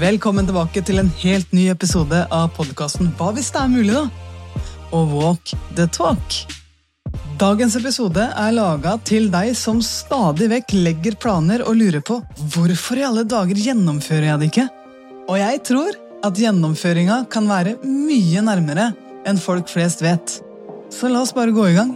Velkommen tilbake til en helt ny episode av podkasten Hva hvis det er mulig, da? Og Walk the talk. Dagens episode er laga til deg som stadig vekk legger planer og lurer på hvorfor i alle dager gjennomfører jeg det ikke? Og jeg tror at gjennomføringa kan være mye nærmere enn folk flest vet. Så la oss bare gå i gang.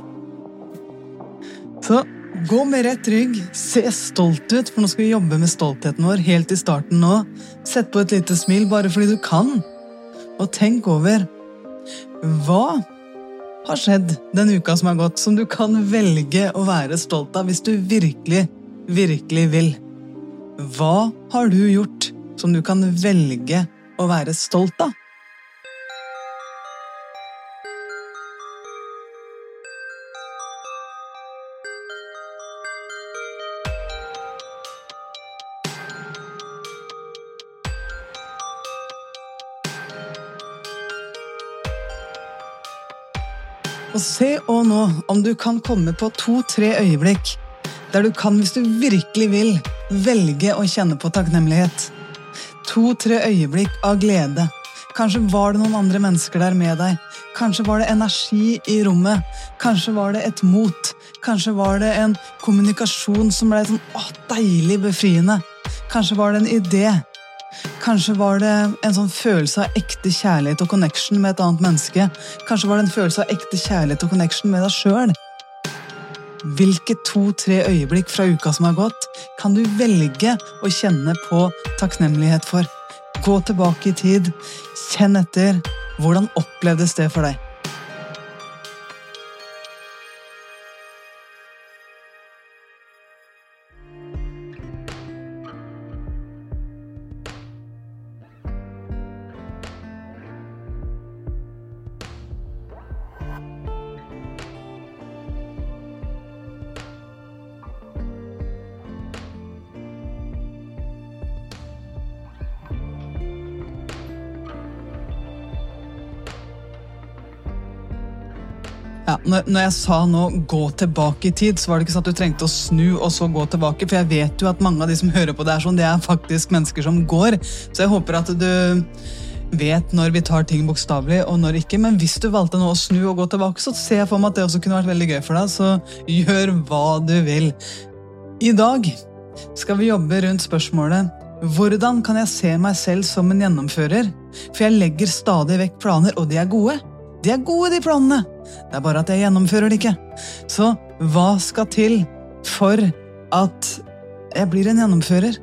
Så Gå med rett rygg, se stolt ut, for nå skal vi jobbe med stoltheten vår helt i starten nå. Sett på et lite smil bare fordi du kan. Og tenk over hva har skjedd den uka som har gått, som du kan velge å være stolt av hvis du virkelig, virkelig vil. Hva har du gjort som du kan velge å være stolt av? Se og nå om du kan komme på to-tre øyeblikk der du kan, hvis du virkelig vil, velge å kjenne på takknemlighet. To-tre øyeblikk av glede. Kanskje var det noen andre mennesker der med deg. Kanskje var det energi i rommet. Kanskje var det et mot. Kanskje var det en kommunikasjon som ble sånn å, deilig befriende. Kanskje var det en idé. Kanskje var det en sånn følelse av ekte kjærlighet og connection med et annet menneske. Kanskje var det en følelse av ekte kjærlighet og connection med deg sjøl. Hvilke to-tre øyeblikk fra uka som har gått, kan du velge å kjenne på takknemlighet for? Gå tilbake i tid, kjenn etter. Hvordan opplevdes det for deg? Når, jeg sa nå 'gå tilbake i tid', så var det ikke sånn at du trengte å snu og så gå tilbake. For jeg vet jo at mange av de som hører på det, er sånn, det er faktisk mennesker som går. Så jeg håper at du vet når vi tar ting bokstavelig, og når ikke. Men hvis du valgte nå å snu og gå tilbake, så ser jeg for meg at det også kunne vært veldig gøy for deg. Så gjør hva du vil. I dag skal vi jobbe rundt spørsmålet hvordan kan jeg se meg selv som en gjennomfører? For jeg legger stadig vekk planer, og de er gode. De er gode, de planene. Det er bare at jeg gjennomfører det ikke. Så hva skal til for at jeg blir en gjennomfører?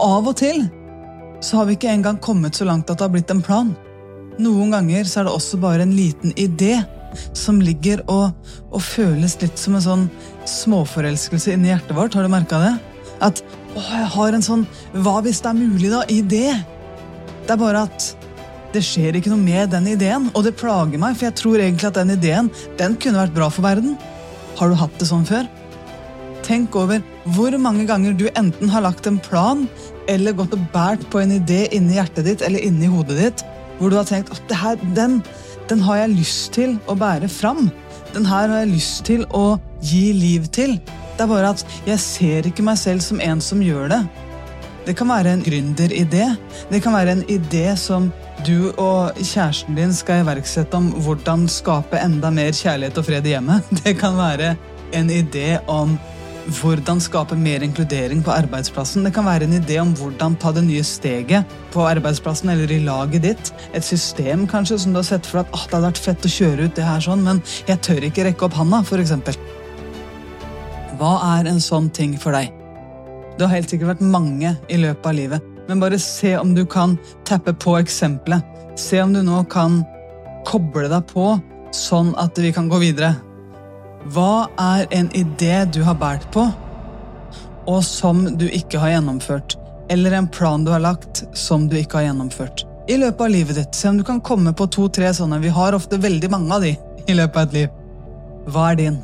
Av og til så har vi ikke engang kommet så langt at det har blitt en plan. Noen ganger så er det også bare en liten idé som ligger og, og føles litt som en sånn småforelskelse inni hjertet vårt. Har du merka det? At å, jeg har en sånn hva hvis det er mulig, da? Idé. Det er bare at det skjer ikke noe med den ideen, og det plager meg, for jeg tror egentlig at den ideen den kunne vært bra for verden. Har du hatt det sånn før? Tenk over hvor mange ganger du enten har lagt en plan eller gått og båret på en idé inni hjertet ditt eller inni hodet ditt, hvor du har tenkt at den, den har jeg lyst til å bære fram. Den her har jeg lyst til å gi liv til. Det er bare at jeg ser ikke meg selv som en som gjør det. Det kan være en gründeridé. Det kan være en idé som du og kjæresten din skal iverksette om hvordan skape enda mer kjærlighet og fred i hjemmet. Det kan være en idé om hvordan skape mer inkludering på arbeidsplassen. Det kan være en idé om hvordan ta det nye steget på arbeidsplassen eller i laget ditt. Et system kanskje som du har sett for deg at ah, det hadde vært fett å kjøre ut det her sånn, men jeg tør ikke rekke opp handa, f.eks. Hva er en sånn ting for deg? Det har helt sikkert vært mange i løpet av livet men bare se om du kan tappe på eksempelet. Se om du nå kan koble deg på, sånn at vi kan gå videre. Hva er en idé du har båret på, og som du ikke har gjennomført? Eller en plan du har lagt, som du ikke har gjennomført? I løpet av livet ditt, Se om du kan komme på to-tre sånne. Vi har ofte veldig mange av de i løpet av et liv. Hva er din?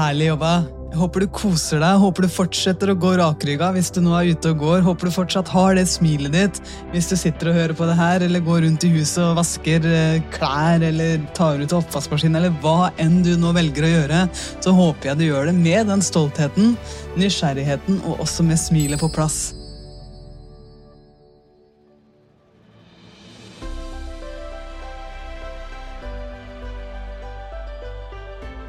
Herlig jobba. Jeg håper du koser deg, håper du fortsetter å gå rakrygga hvis du nå er ute og går. Håper du fortsatt har det smilet ditt hvis du sitter og hører på det her, eller går rundt i huset og vasker eh, klær, eller tar ut oppvaskmaskinen, eller hva enn du nå velger å gjøre. Så håper jeg du gjør det med den stoltheten, nysgjerrigheten og også med smilet på plass.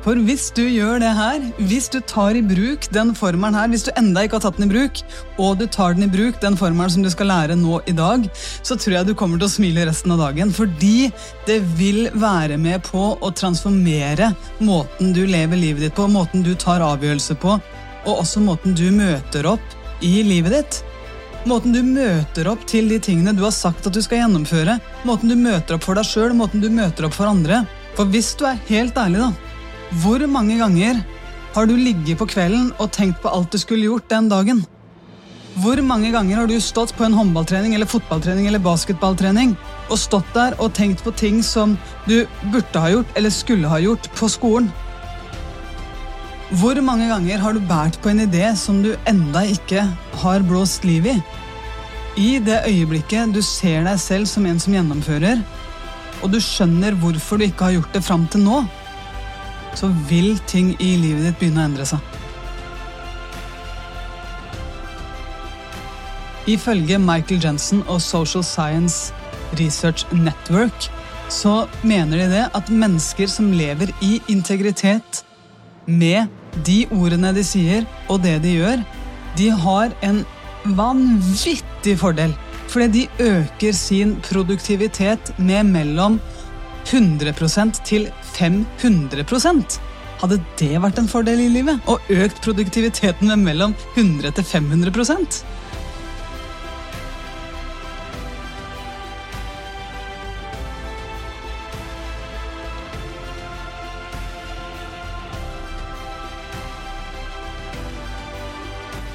For hvis du gjør det her, hvis du tar i bruk den formelen her, hvis du enda ikke har tatt den i bruk, og du tar den i bruk, den formelen som du skal lære nå i dag, så tror jeg du kommer til å smile resten av dagen. Fordi det vil være med på å transformere måten du lever livet ditt på, måten du tar avgjørelser på, og også måten du møter opp i livet ditt. Måten du møter opp til de tingene du har sagt at du skal gjennomføre. Måten du møter opp for deg sjøl, måten du møter opp for andre. For hvis du er helt ærlig, da, hvor mange ganger har du ligget på kvelden og tenkt på alt du skulle gjort den dagen? Hvor mange ganger har du stått på en håndballtrening eller fotballtrening eller basketballtrening og stått der og tenkt på ting som du burde ha gjort eller skulle ha gjort på skolen? Hvor mange ganger har du båret på en idé som du enda ikke har blåst liv i? I det øyeblikket du ser deg selv som en som gjennomfører, og du skjønner hvorfor du ikke har gjort det fram til nå, så vil ting i livet ditt begynne å endre seg. Ifølge Michael Jensen og Social Science Research Network så mener de det at mennesker som lever i integritet med de ordene de sier og det de gjør, de har en vanvittig fordel. Fordi de øker sin produktivitet med mellom 100% til 500% Hadde det vært en fordel i livet? Og økt produktiviteten med mellom 100 til 500%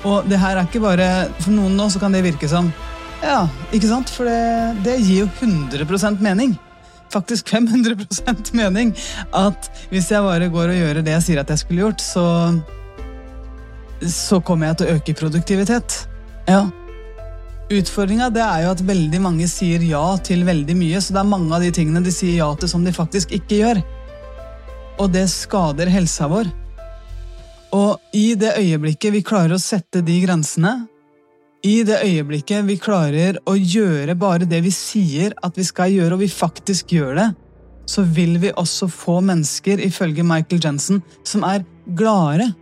Og det her er ikke bare For noen nå så kan det virke som Ja, ikke sant? For det, det gir jo 100% mening faktisk 500% mening at hvis jeg bare går og gjør det jeg sier at jeg skulle gjort, så så kommer jeg til å øke produktivitet. Ja. Utfordringa er jo at veldig mange sier ja til veldig mye, så det er mange av de tingene de sier ja til som de faktisk ikke gjør. Og det skader helsa vår. Og i det øyeblikket vi klarer å sette de grensene, i det øyeblikket vi klarer å gjøre bare det vi sier at vi skal gjøre, og vi faktisk gjør det, så vil vi også få mennesker, ifølge Michael Jensen, som er gladere.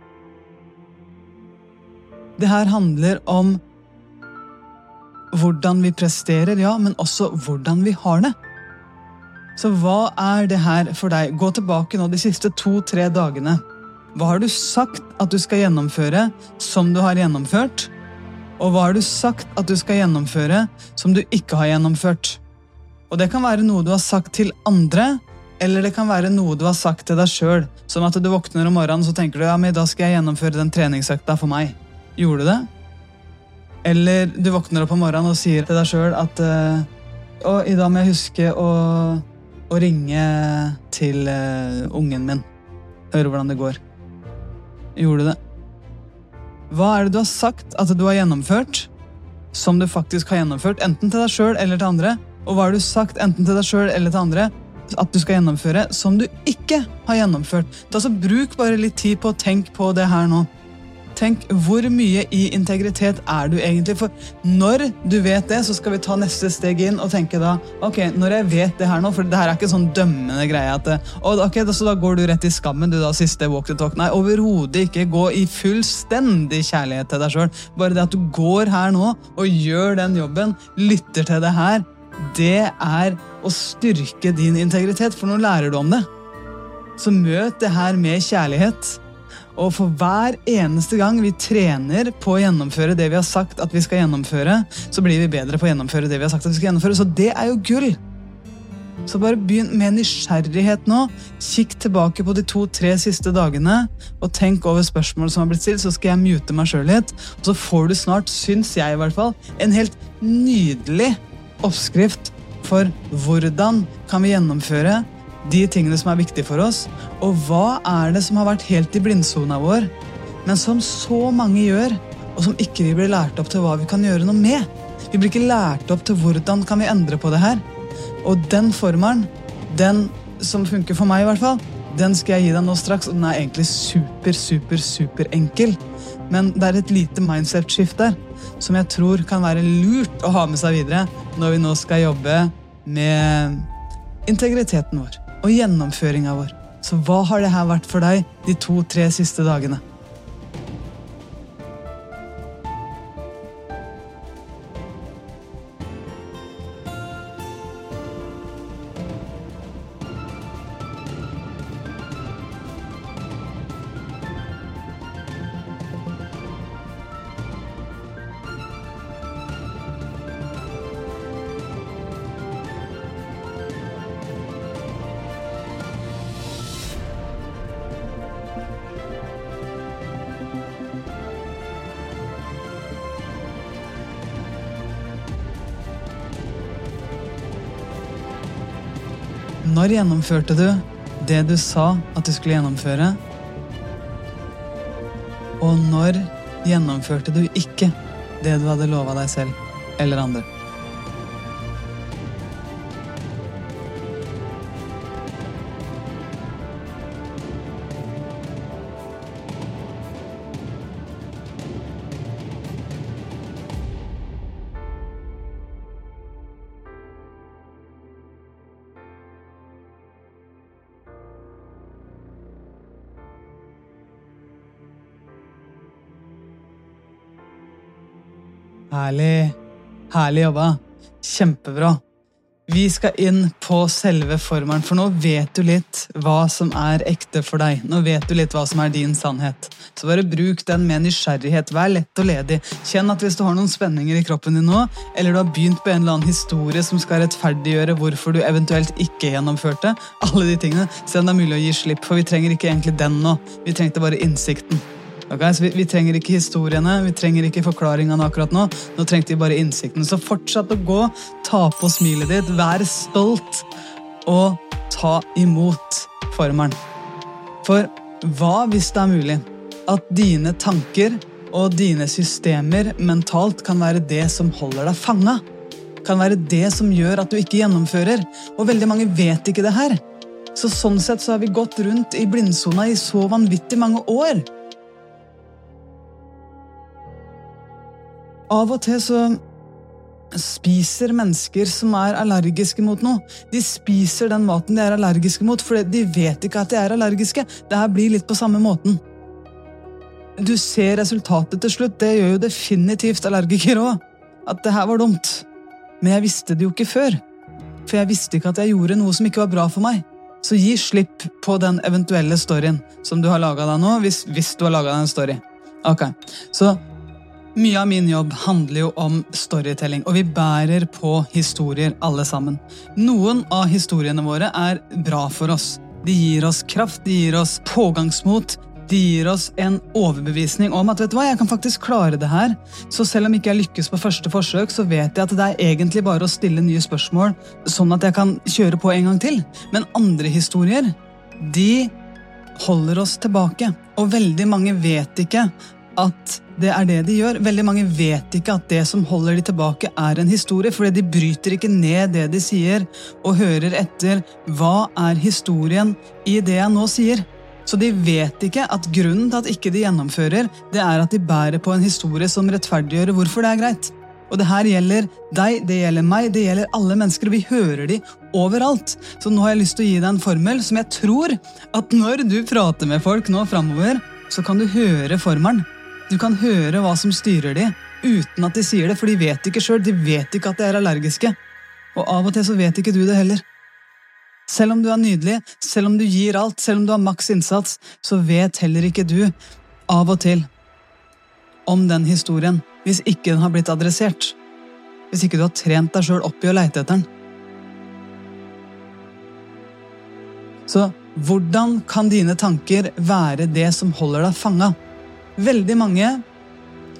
Det her handler om hvordan vi presterer, ja, men også hvordan vi har det. Så hva er det her for deg? Gå tilbake nå de siste to-tre dagene. Hva har du sagt at du skal gjennomføre, som du har gjennomført? Og hva har du sagt at du skal gjennomføre som du ikke har gjennomført? Og det kan være noe du har sagt til andre, eller det kan være noe du har sagt til deg sjøl. Som at du våkner om morgenen så tenker du ja, men da skal jeg gjennomføre den treningsøkta for meg. Gjorde du det? Eller du våkner opp om morgenen og sier til deg sjøl at uh, å, i dag må jeg huske å, å ringe til uh, ungen min. Høre hvordan det går. Gjorde du det? Hva er det du har sagt at du har gjennomført, som du faktisk har gjennomført, enten til deg sjøl eller til andre? Og hva har du sagt enten til deg sjøl eller til andre at du skal gjennomføre, som du ikke har gjennomført? Da så Bruk bare litt tid på å tenke på det her nå. Tenk hvor mye i integritet er du egentlig? For når du vet det, så skal vi ta neste steg inn og tenke da Ok, når jeg vet det her nå, for det her er ikke sånn dømmende greie at ok, Så da går du rett i skammen, du da, siste walk the talk. Nei, overhodet ikke. Gå i fullstendig kjærlighet til deg sjøl. Bare det at du går her nå og gjør den jobben, lytter til det her, det er å styrke din integritet, for nå lærer du om det. Så møt det her med kjærlighet. Og for hver eneste gang vi trener på å gjennomføre det vi har sagt at vi skal gjennomføre, så blir vi bedre på å gjennomføre det vi har sagt at vi skal gjennomføre. Så det er jo gull! Så bare begynn med nysgjerrighet nå. Kikk tilbake på de to-tre siste dagene og tenk over spørsmål som har blitt stilt, så skal jeg mute meg sjøl litt. Og så får du snart, syns jeg i hvert fall, en helt nydelig oppskrift for hvordan kan vi gjennomføre de tingene som er viktige for oss, og hva er det som har vært helt i blindsona vår, men som så mange gjør, og som ikke vi blir lært opp til hva vi kan gjøre noe med. Vi blir ikke lært opp til hvordan kan vi endre på det her. Og den formelen, den som funker for meg i hvert fall, den skal jeg gi deg nå straks. og Den er egentlig super, super, super enkel. Men det er et lite mindset-skift der som jeg tror kan være lurt å ha med seg videre når vi nå skal jobbe med integriteten vår og gjennomføringa vår. Så hva har det her vært for deg de to-tre siste dagene? Når gjennomførte du det du sa at du skulle gjennomføre? Og når gjennomførte du ikke det du hadde lova deg selv eller andre? Herlig. Herlig jobba. Kjempebra. Vi skal inn på selve formelen, for nå vet du litt hva som er ekte for deg. Nå vet du litt hva som er din sannhet. Så bare bruk den med nysgjerrighet. Vær lett og ledig. Kjenn at hvis du har noen spenninger i kroppen din nå, eller du har begynt på en eller annen historie som skal rettferdiggjøre hvorfor du eventuelt ikke gjennomførte, alle de tingene, se om det er mulig å gi slipp, for vi trenger ikke egentlig den nå. Vi trengte bare innsikten. Okay, så vi, vi, trenger ikke historiene, vi trenger ikke forklaringene akkurat nå. Nå trengte vi bare innsikten. Så fortsett å gå, ta på smilet ditt, vær stolt og ta imot formelen. For hva hvis det er mulig at dine tanker og dine systemer mentalt kan være det som holder deg fanga? Kan være det som gjør at du ikke gjennomfører. Og veldig mange vet ikke det her. Så sånn sett så har vi gått rundt i blindsona i så vanvittig mange år. Av og til så spiser mennesker som er allergiske mot noe. De spiser den maten de er allergiske mot, for de vet ikke at de er allergiske. Det her blir litt på samme måten. Du ser resultatet til slutt. Det gjør jo definitivt allergikere òg. At det her var dumt. Men jeg visste det jo ikke før. For jeg visste ikke at jeg gjorde noe som ikke var bra for meg. Så gi slipp på den eventuelle storyen som du har laga deg nå, hvis, hvis du har laga deg en story. Ok, Så mye av min jobb handler jo om storytelling, og vi bærer på historier alle sammen. Noen av historiene våre er bra for oss. De gir oss kraft, de gir oss pågangsmot. De gir oss en overbevisning om at vet du hva, jeg kan faktisk klare det her. Så selv om ikke jeg lykkes på første forsøk, så vet jeg at det er egentlig bare å stille nye spørsmål, sånn at jeg kan kjøre på en gang til. Men andre historier, de holder oss tilbake. Og veldig mange vet ikke at det er det de gjør. Veldig mange vet ikke at det som holder de tilbake, er en historie, fordi de bryter ikke ned det de sier, og hører etter hva er historien i det jeg nå sier. Så de vet ikke at grunnen til at ikke de gjennomfører, det er at de bærer på en historie som rettferdiggjør hvorfor det er greit. Og det her gjelder deg, det gjelder meg, det gjelder alle mennesker. og Vi hører de overalt. Så nå har jeg lyst til å gi deg en formel som jeg tror at når du prater med folk nå framover, så kan du høre formelen. Du kan høre hva som styrer de, uten at de sier det, for de vet ikke sjøl. De vet ikke at de er allergiske. Og av og til så vet ikke du det heller. Selv om du er nydelig, selv om du gir alt, selv om du har maks innsats, så vet heller ikke du, av og til, om den historien, hvis ikke den har blitt adressert. Hvis ikke du har trent deg sjøl opp i å leite etter den. Så hvordan kan dine tanker være det som holder deg fanga? Veldig mange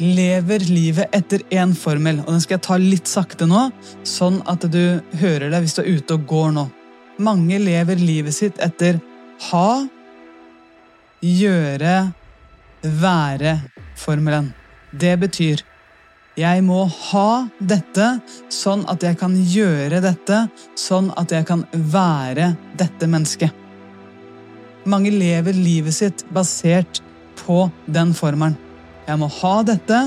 lever livet etter én formel, og den skal jeg ta litt sakte nå, sånn at du hører det hvis du er ute og går nå. Mange lever livet sitt etter ha, gjøre, være-formelen. Det betyr jeg må ha dette sånn at jeg kan gjøre dette, sånn at jeg kan være dette mennesket. Mange lever livet sitt basert på den formelen. Jeg må ha dette,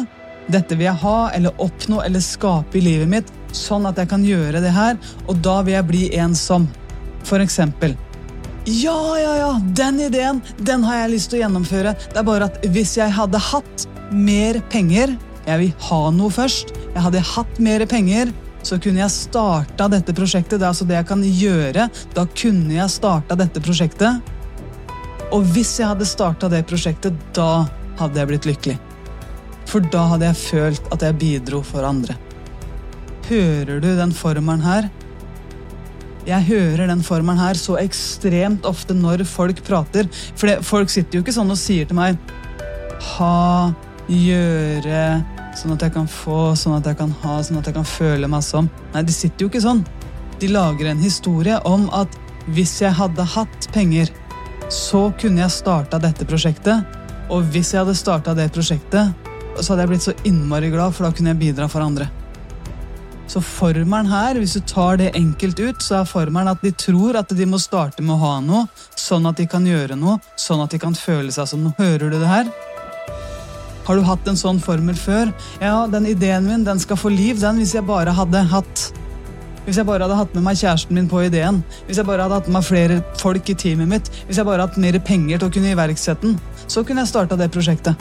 dette vil jeg ha eller oppnå eller skape i livet mitt, sånn at jeg kan gjøre det her, og da vil jeg bli en som. For eksempel Ja, ja, ja, den ideen, den har jeg lyst til å gjennomføre. Det er bare at hvis jeg hadde hatt mer penger jeg vil ha noe først. Jeg hadde hatt mer penger, så kunne jeg starta dette prosjektet. Det er altså det jeg kan gjøre. Da kunne jeg starta dette prosjektet. Og hvis jeg hadde starta det prosjektet, da hadde jeg blitt lykkelig. For da hadde jeg følt at jeg bidro for andre. Hører du den formelen her? Jeg hører den formelen her så ekstremt ofte når folk prater. For folk sitter jo ikke sånn og sier til meg Ha, gjøre, sånn at jeg kan få, sånn at jeg kan ha, sånn at jeg kan føle meg som. Nei, de sitter jo ikke sånn. De lager en historie om at hvis jeg hadde hatt penger, så kunne jeg starta dette prosjektet. Og hvis jeg hadde starta det prosjektet, så hadde jeg blitt så innmari glad, for da kunne jeg bidra for andre. Så formelen her, hvis du tar det enkelt ut, så er formelen at de tror at de må starte med å ha noe, sånn at de kan gjøre noe, sånn at de kan føle seg som noe. Hører du det her? Har du hatt en sånn formel før? Ja, den ideen min den skal få liv, den, hvis jeg bare hadde hatt Hvis jeg bare hadde hatt med meg kjæresten min på ideen, hvis jeg bare hadde hatt med meg flere folk i teamet mitt, hvis jeg bare hadde hatt mer penger til å kunne iverksette den, så kunne jeg starta det prosjektet.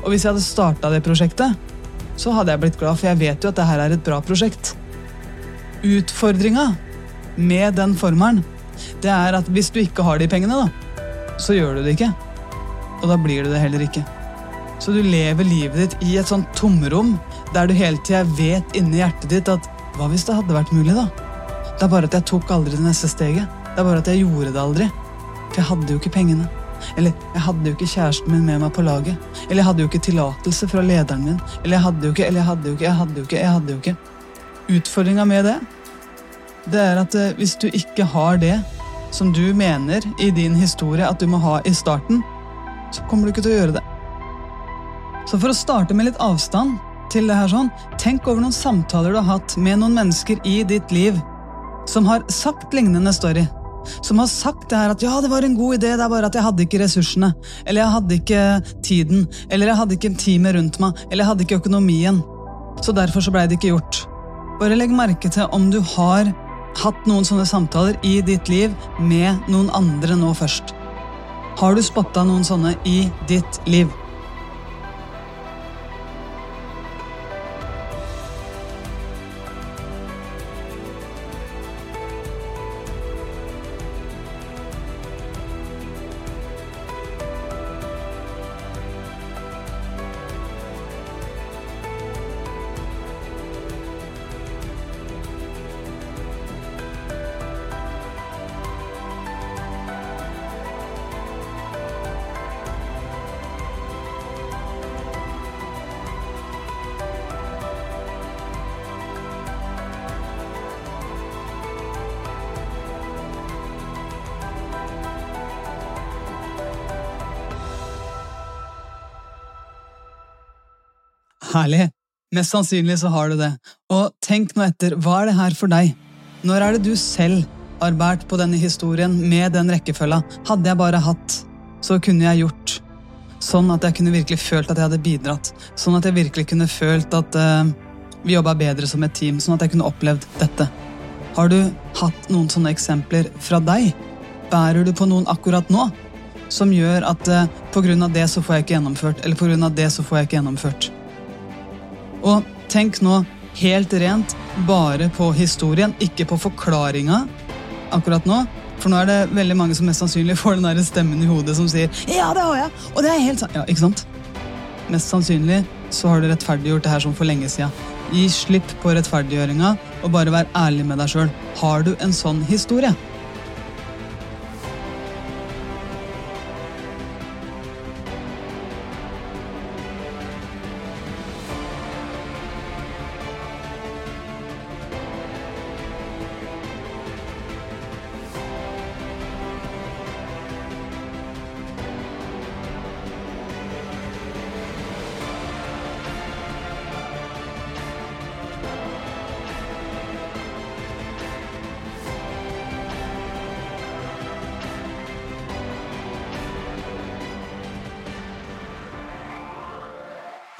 Og hvis jeg hadde starta det prosjektet, så hadde jeg blitt glad, for jeg vet jo at det her er et bra prosjekt. Utfordringa med den formelen, det er at hvis du ikke har de pengene, da, så gjør du det ikke. Og da blir du det heller ikke. Så du lever livet ditt i et sånt tomrom der du hele tida vet inni hjertet ditt at hva hvis det hadde vært mulig, da? Det er bare at jeg tok aldri det neste steget. Det er bare at jeg gjorde det aldri. For jeg hadde jo ikke pengene. Eller jeg hadde jo ikke kjæresten min med meg på laget. Eller jeg hadde jo ikke tillatelse fra lederen min. Eller jeg hadde jo ikke, eller jeg hadde jo ikke, jeg hadde jo ikke. jeg hadde jo ikke. Utfordringa med det, det er at eh, hvis du ikke har det som du mener i din historie at du må ha i starten, så kommer du ikke til å gjøre det. Så for å starte med litt avstand til det her sånn, tenk over noen samtaler du har hatt med noen mennesker i ditt liv som har sagt lignende story. Som har sagt det her at ja, det var en god idé, det er bare at jeg hadde ikke ressursene. Eller jeg hadde ikke tiden. Eller jeg hadde ikke teamet rundt meg. Eller jeg hadde ikke økonomien. Så derfor så blei det ikke gjort. Bare legg merke til om du har hatt noen sånne samtaler i ditt liv med noen andre nå først. Har du spotta noen sånne i ditt liv? Herlig. Mest sannsynlig så har du det. Og tenk nå etter, hva er det her for deg? Når er det du selv har båret på denne historien med den rekkefølga? Hadde jeg bare hatt, så kunne jeg gjort. Sånn at jeg kunne virkelig følt at jeg hadde bidratt. Sånn at jeg virkelig kunne følt at uh, vi jobba bedre som et team. Sånn at jeg kunne opplevd dette. Har du hatt noen sånne eksempler fra deg? Bærer du på noen akkurat nå? Som gjør at uh, grunn av det så får jeg ikke gjennomført, eller av det så får jeg ikke gjennomført. Og tenk nå helt rent bare på historien, ikke på forklaringa akkurat nå. For nå er det veldig mange som mest sannsynlig får den der stemmen i hodet som sier 'ja, det har jeg', og det er helt sant. Ja, ikke sant? Mest sannsynlig så har du rettferdiggjort det her som for lenge sida. Gi slipp på rettferdiggjøringa og bare vær ærlig med deg sjøl. Har du en sånn historie?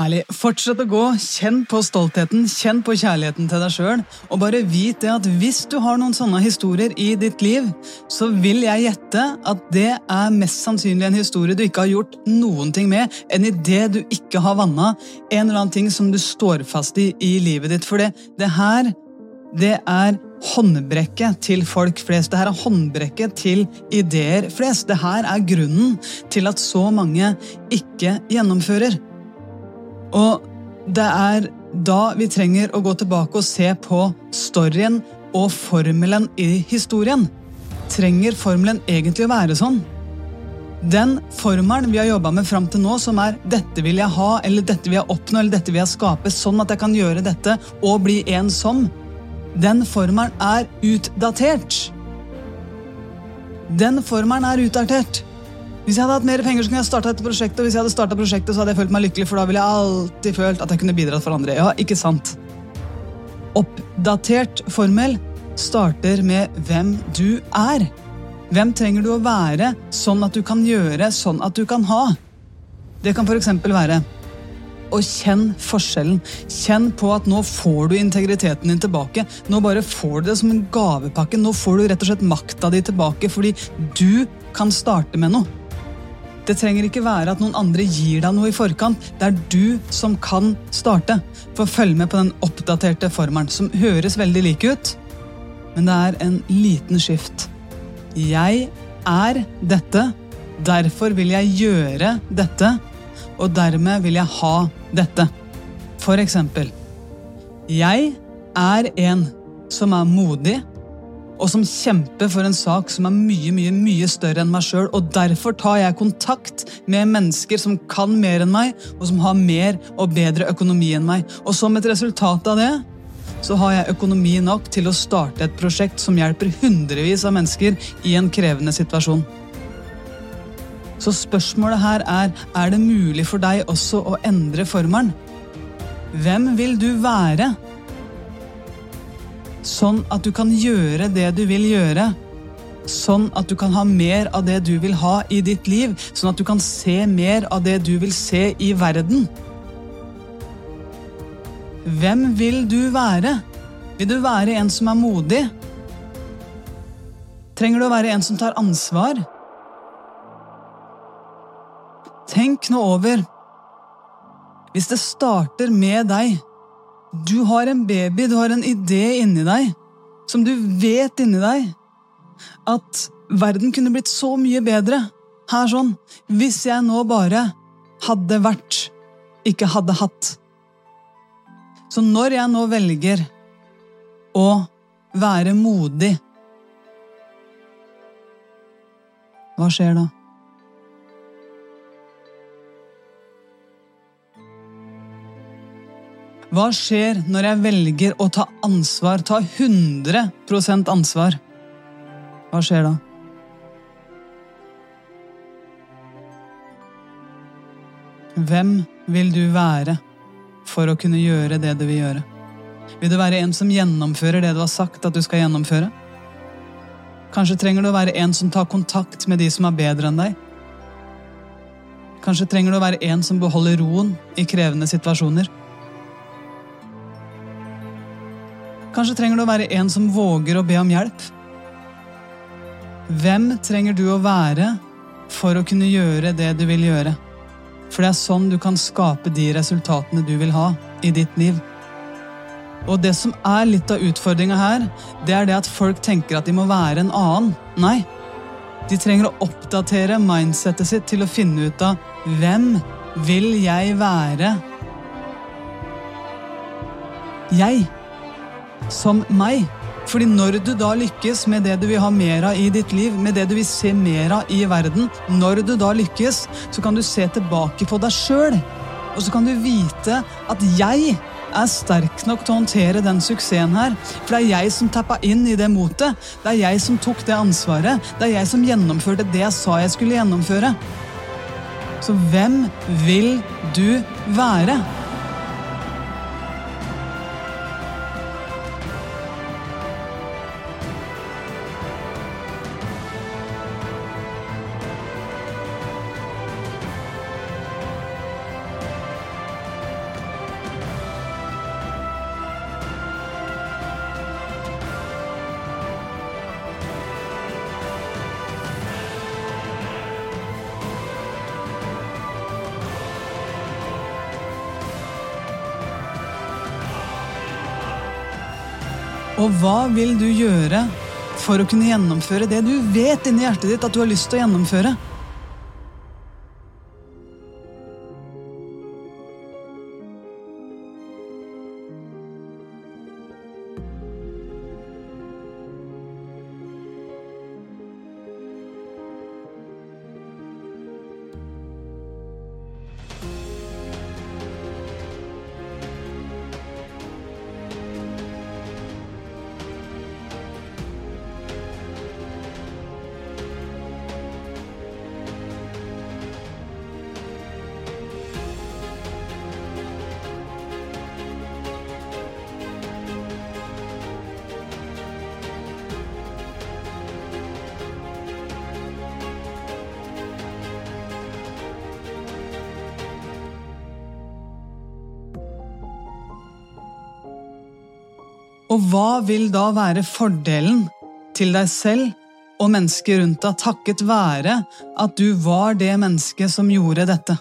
Herlig. Fortsett å gå, kjenn på stoltheten, kjenn på kjærligheten til deg sjøl, og bare vit det at hvis du har noen sånne historier i ditt liv, så vil jeg gjette at det er mest sannsynlig en historie du ikke har gjort noen ting med, en idé du ikke har vanna, en eller annen ting som du står fast i i livet ditt. For det, det her, det er håndbrekket til folk flest. Det her er håndbrekket til ideer flest. Det her er grunnen til at så mange ikke gjennomfører. Og det er da vi trenger å gå tilbake og se på storyen og formelen i historien. Trenger formelen egentlig å være sånn? Den formelen vi har jobba med fram til nå, som er 'dette vil jeg ha', eller 'dette vil jeg oppnå', eller 'dette vil jeg skape', sånn at jeg kan gjøre dette og bli en som, den formelen er utdatert. Den formelen er utdatert. Hvis jeg hadde hatt mer penger, så kunne jeg starta dette prosjektet. Og hvis jeg hadde startet prosjektet, så hadde jeg følt meg lykkelig, for da ville jeg alltid følt at jeg kunne bidratt for andre. Ja, ikke sant? Oppdatert formel starter med hvem du er. Hvem trenger du å være sånn at du kan gjøre, sånn at du kan ha? Det kan f.eks. være og kjenn forskjellen. Kjenn på at nå får du integriteten din tilbake. Nå bare får du det som en gavepakke. Nå får du rett og slett makta di tilbake fordi du kan starte med noe. Det trenger ikke være at noen andre gir deg noe i forkant. Det er du som kan starte. For følg med på den oppdaterte formelen, som høres veldig lik ut, men det er en liten skift. Jeg er dette, derfor vil jeg gjøre dette, og dermed vil jeg ha dette. For eksempel Jeg er en som er modig, og som kjemper for en sak som er mye mye, mye større enn meg sjøl. Derfor tar jeg kontakt med mennesker som kan mer enn meg, og som har mer og bedre økonomi enn meg. Og som et resultat av det så har jeg økonomi nok til å starte et prosjekt som hjelper hundrevis av mennesker i en krevende situasjon. Så spørsmålet her er er det mulig for deg også å endre formelen. Hvem vil du være? Sånn at du kan gjøre det du vil gjøre. Sånn at du kan ha mer av det du vil ha i ditt liv. Sånn at du kan se mer av det du vil se i verden. Hvem vil du være? Vil du være en som er modig? Trenger du å være en som tar ansvar? Tenk nå over Hvis det starter med deg du har en baby, du har en idé inni deg, som du vet inni deg, at verden kunne blitt så mye bedre her sånn, hvis jeg nå bare hadde vært, ikke hadde hatt. Så når jeg nå velger å være modig, hva skjer da? Hva skjer når jeg velger å ta ansvar, ta 100% ansvar? Hva skjer da? Hvem vil du være for å kunne gjøre det du vil gjøre? Vil du være en som gjennomfører det du har sagt at du skal gjennomføre? Kanskje trenger du å være en som tar kontakt med de som er bedre enn deg? Kanskje trenger du å være en som beholder roen i krevende situasjoner? Kanskje trenger du å være en som våger å be om hjelp? Hvem trenger du å være for å kunne gjøre det du vil gjøre? For det er sånn du kan skape de resultatene du vil ha i ditt liv. Og det som er litt av utfordringa her, det er det at folk tenker at de må være en annen. Nei. De trenger å oppdatere mindsettet sitt til å finne ut av hvem vil jeg være? Jeg som meg. Fordi når du da lykkes med det du vil ha mer av i ditt liv, med det du vil se mer av i verden, når du da lykkes, så kan du se tilbake på deg sjøl. Og så kan du vite at jeg er sterk nok til å håndtere den suksessen her. For det er jeg som tappa inn i det motet. Det er jeg som tok det ansvaret. Det er jeg som gjennomførte det jeg sa jeg skulle gjennomføre. Så hvem vil du være? Hva vil du gjøre for å kunne gjennomføre det du vet inni hjertet ditt at du har lyst til å gjennomføre? Og hva vil da være fordelen til deg selv og mennesker rundt deg takket være at du var det mennesket som gjorde dette?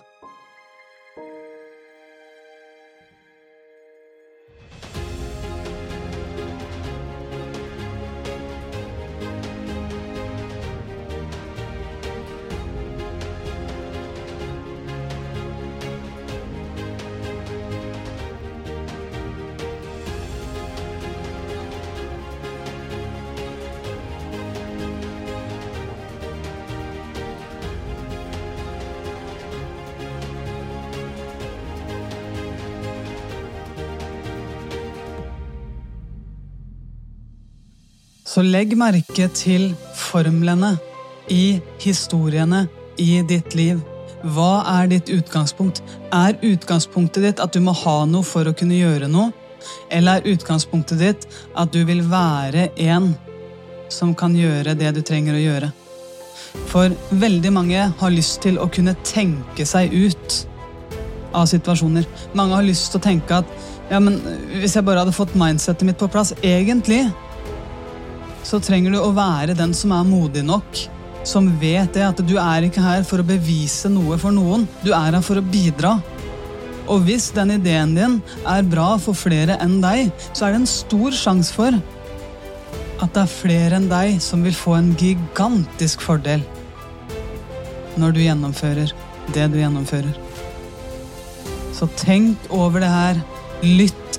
Så legg merke til formlene i historiene i ditt liv. Hva er ditt utgangspunkt? Er utgangspunktet ditt at du må ha noe for å kunne gjøre noe? Eller er utgangspunktet ditt at du vil være en som kan gjøre det du trenger å gjøre? For veldig mange har lyst til å kunne tenke seg ut av situasjoner. Mange har lyst til å tenke at ja, men hvis jeg bare hadde fått mindsettet mitt på plass Egentlig så trenger du å være den som er modig nok, som vet det at du er ikke her for å bevise noe for noen, du er her for å bidra. Og hvis den ideen din er bra for flere enn deg, så er det en stor sjanse for at det er flere enn deg som vil få en gigantisk fordel når du gjennomfører det du gjennomfører. Så tenk over det her.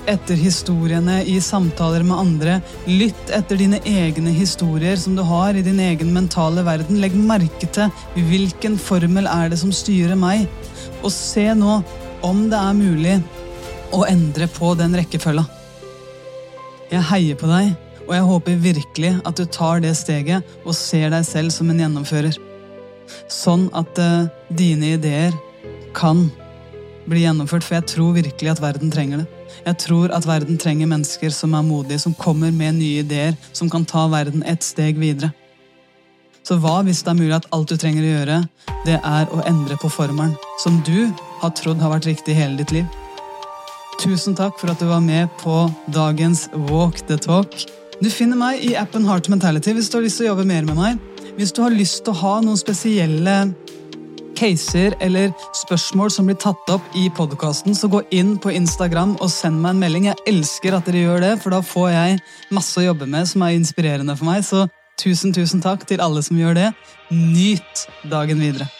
Etter historiene i samtaler med andre. Lytt etter dine egne historier som du har i din egen mentale verden. Legg merke til hvilken formel er det som styrer meg, og se nå om det er mulig å endre på den rekkefølga. Jeg heier på deg, og jeg håper virkelig at du tar det steget og ser deg selv som en gjennomfører. Sånn at uh, dine ideer kan bli gjennomført, for jeg tror virkelig at verden trenger det. Jeg tror at verden trenger mennesker som er modige, som kommer med nye ideer, som kan ta verden et steg videre. Så hva hvis det er mulig at alt du trenger å gjøre, det er å endre på formelen som du har trodd har vært riktig hele ditt liv? Tusen takk for at du var med på dagens Walk the Talk. Du finner meg i appen Heart Mentality hvis du har lyst til å jobbe mer med meg. Hvis du har lyst til å ha noen spesielle caser eller spørsmål som blir tatt opp i podkasten, så gå inn på Instagram og send meg en melding. Jeg elsker at dere gjør det, for da får jeg masse å jobbe med som er inspirerende for meg. Så tusen, tusen takk til alle som gjør det. Nyt dagen videre.